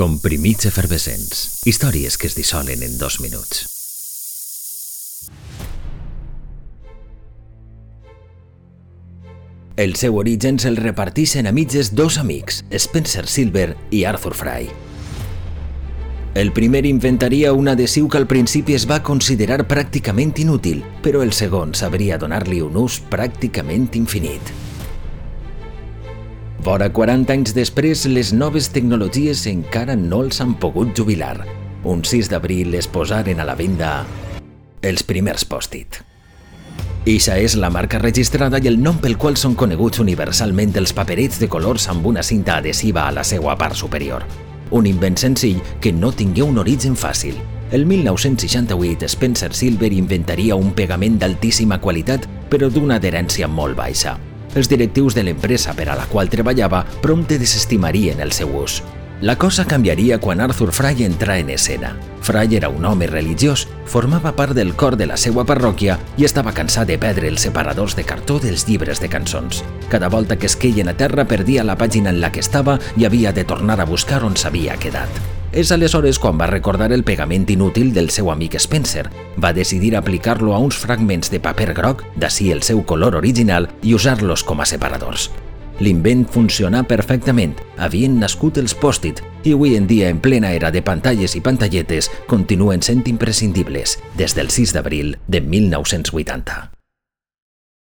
Comprimits efervescents. Històries que es dissolen en dos minuts. El seu origen se'l reparteixen a mitges dos amics, Spencer Silver i Arthur Fry. El primer inventaria un adhesiu que al principi es va considerar pràcticament inútil, però el segon sabria donar-li un ús pràcticament infinit. Vora 40 anys després, les noves tecnologies encara no els han pogut jubilar. Un 6 d'abril es posaren a la venda els primers post-it. Ixa és la marca registrada i el nom pel qual són coneguts universalment els paperets de colors amb una cinta adhesiva a la seva part superior. Un invent senzill que no tingué un origen fàcil. El 1968, Spencer Silver inventaria un pegament d'altíssima qualitat però d'una adherència molt baixa. Els directius de l'empresa per a la qual treballava prompte desestimarien el seu ús. La cosa canviaria quan Arthur Fry entrà en escena. Fry era un home religiós, formava part del cor de la seva parròquia i estava cansat de perdre els separadors de cartó dels llibres de cançons. Cada volta que es queien a terra perdia la pàgina en la que estava i havia de tornar a buscar on s'havia quedat. És aleshores quan va recordar el pegament inútil del seu amic Spencer. Va decidir aplicar-lo a uns fragments de paper groc, d'ací el seu color original, i usar-los com a separadors. L'invent funcionà perfectament, havien nascut els pòst-it i avui en dia, en plena era de pantalles i pantalletes, continuen sent imprescindibles des del 6 d'abril de 1980.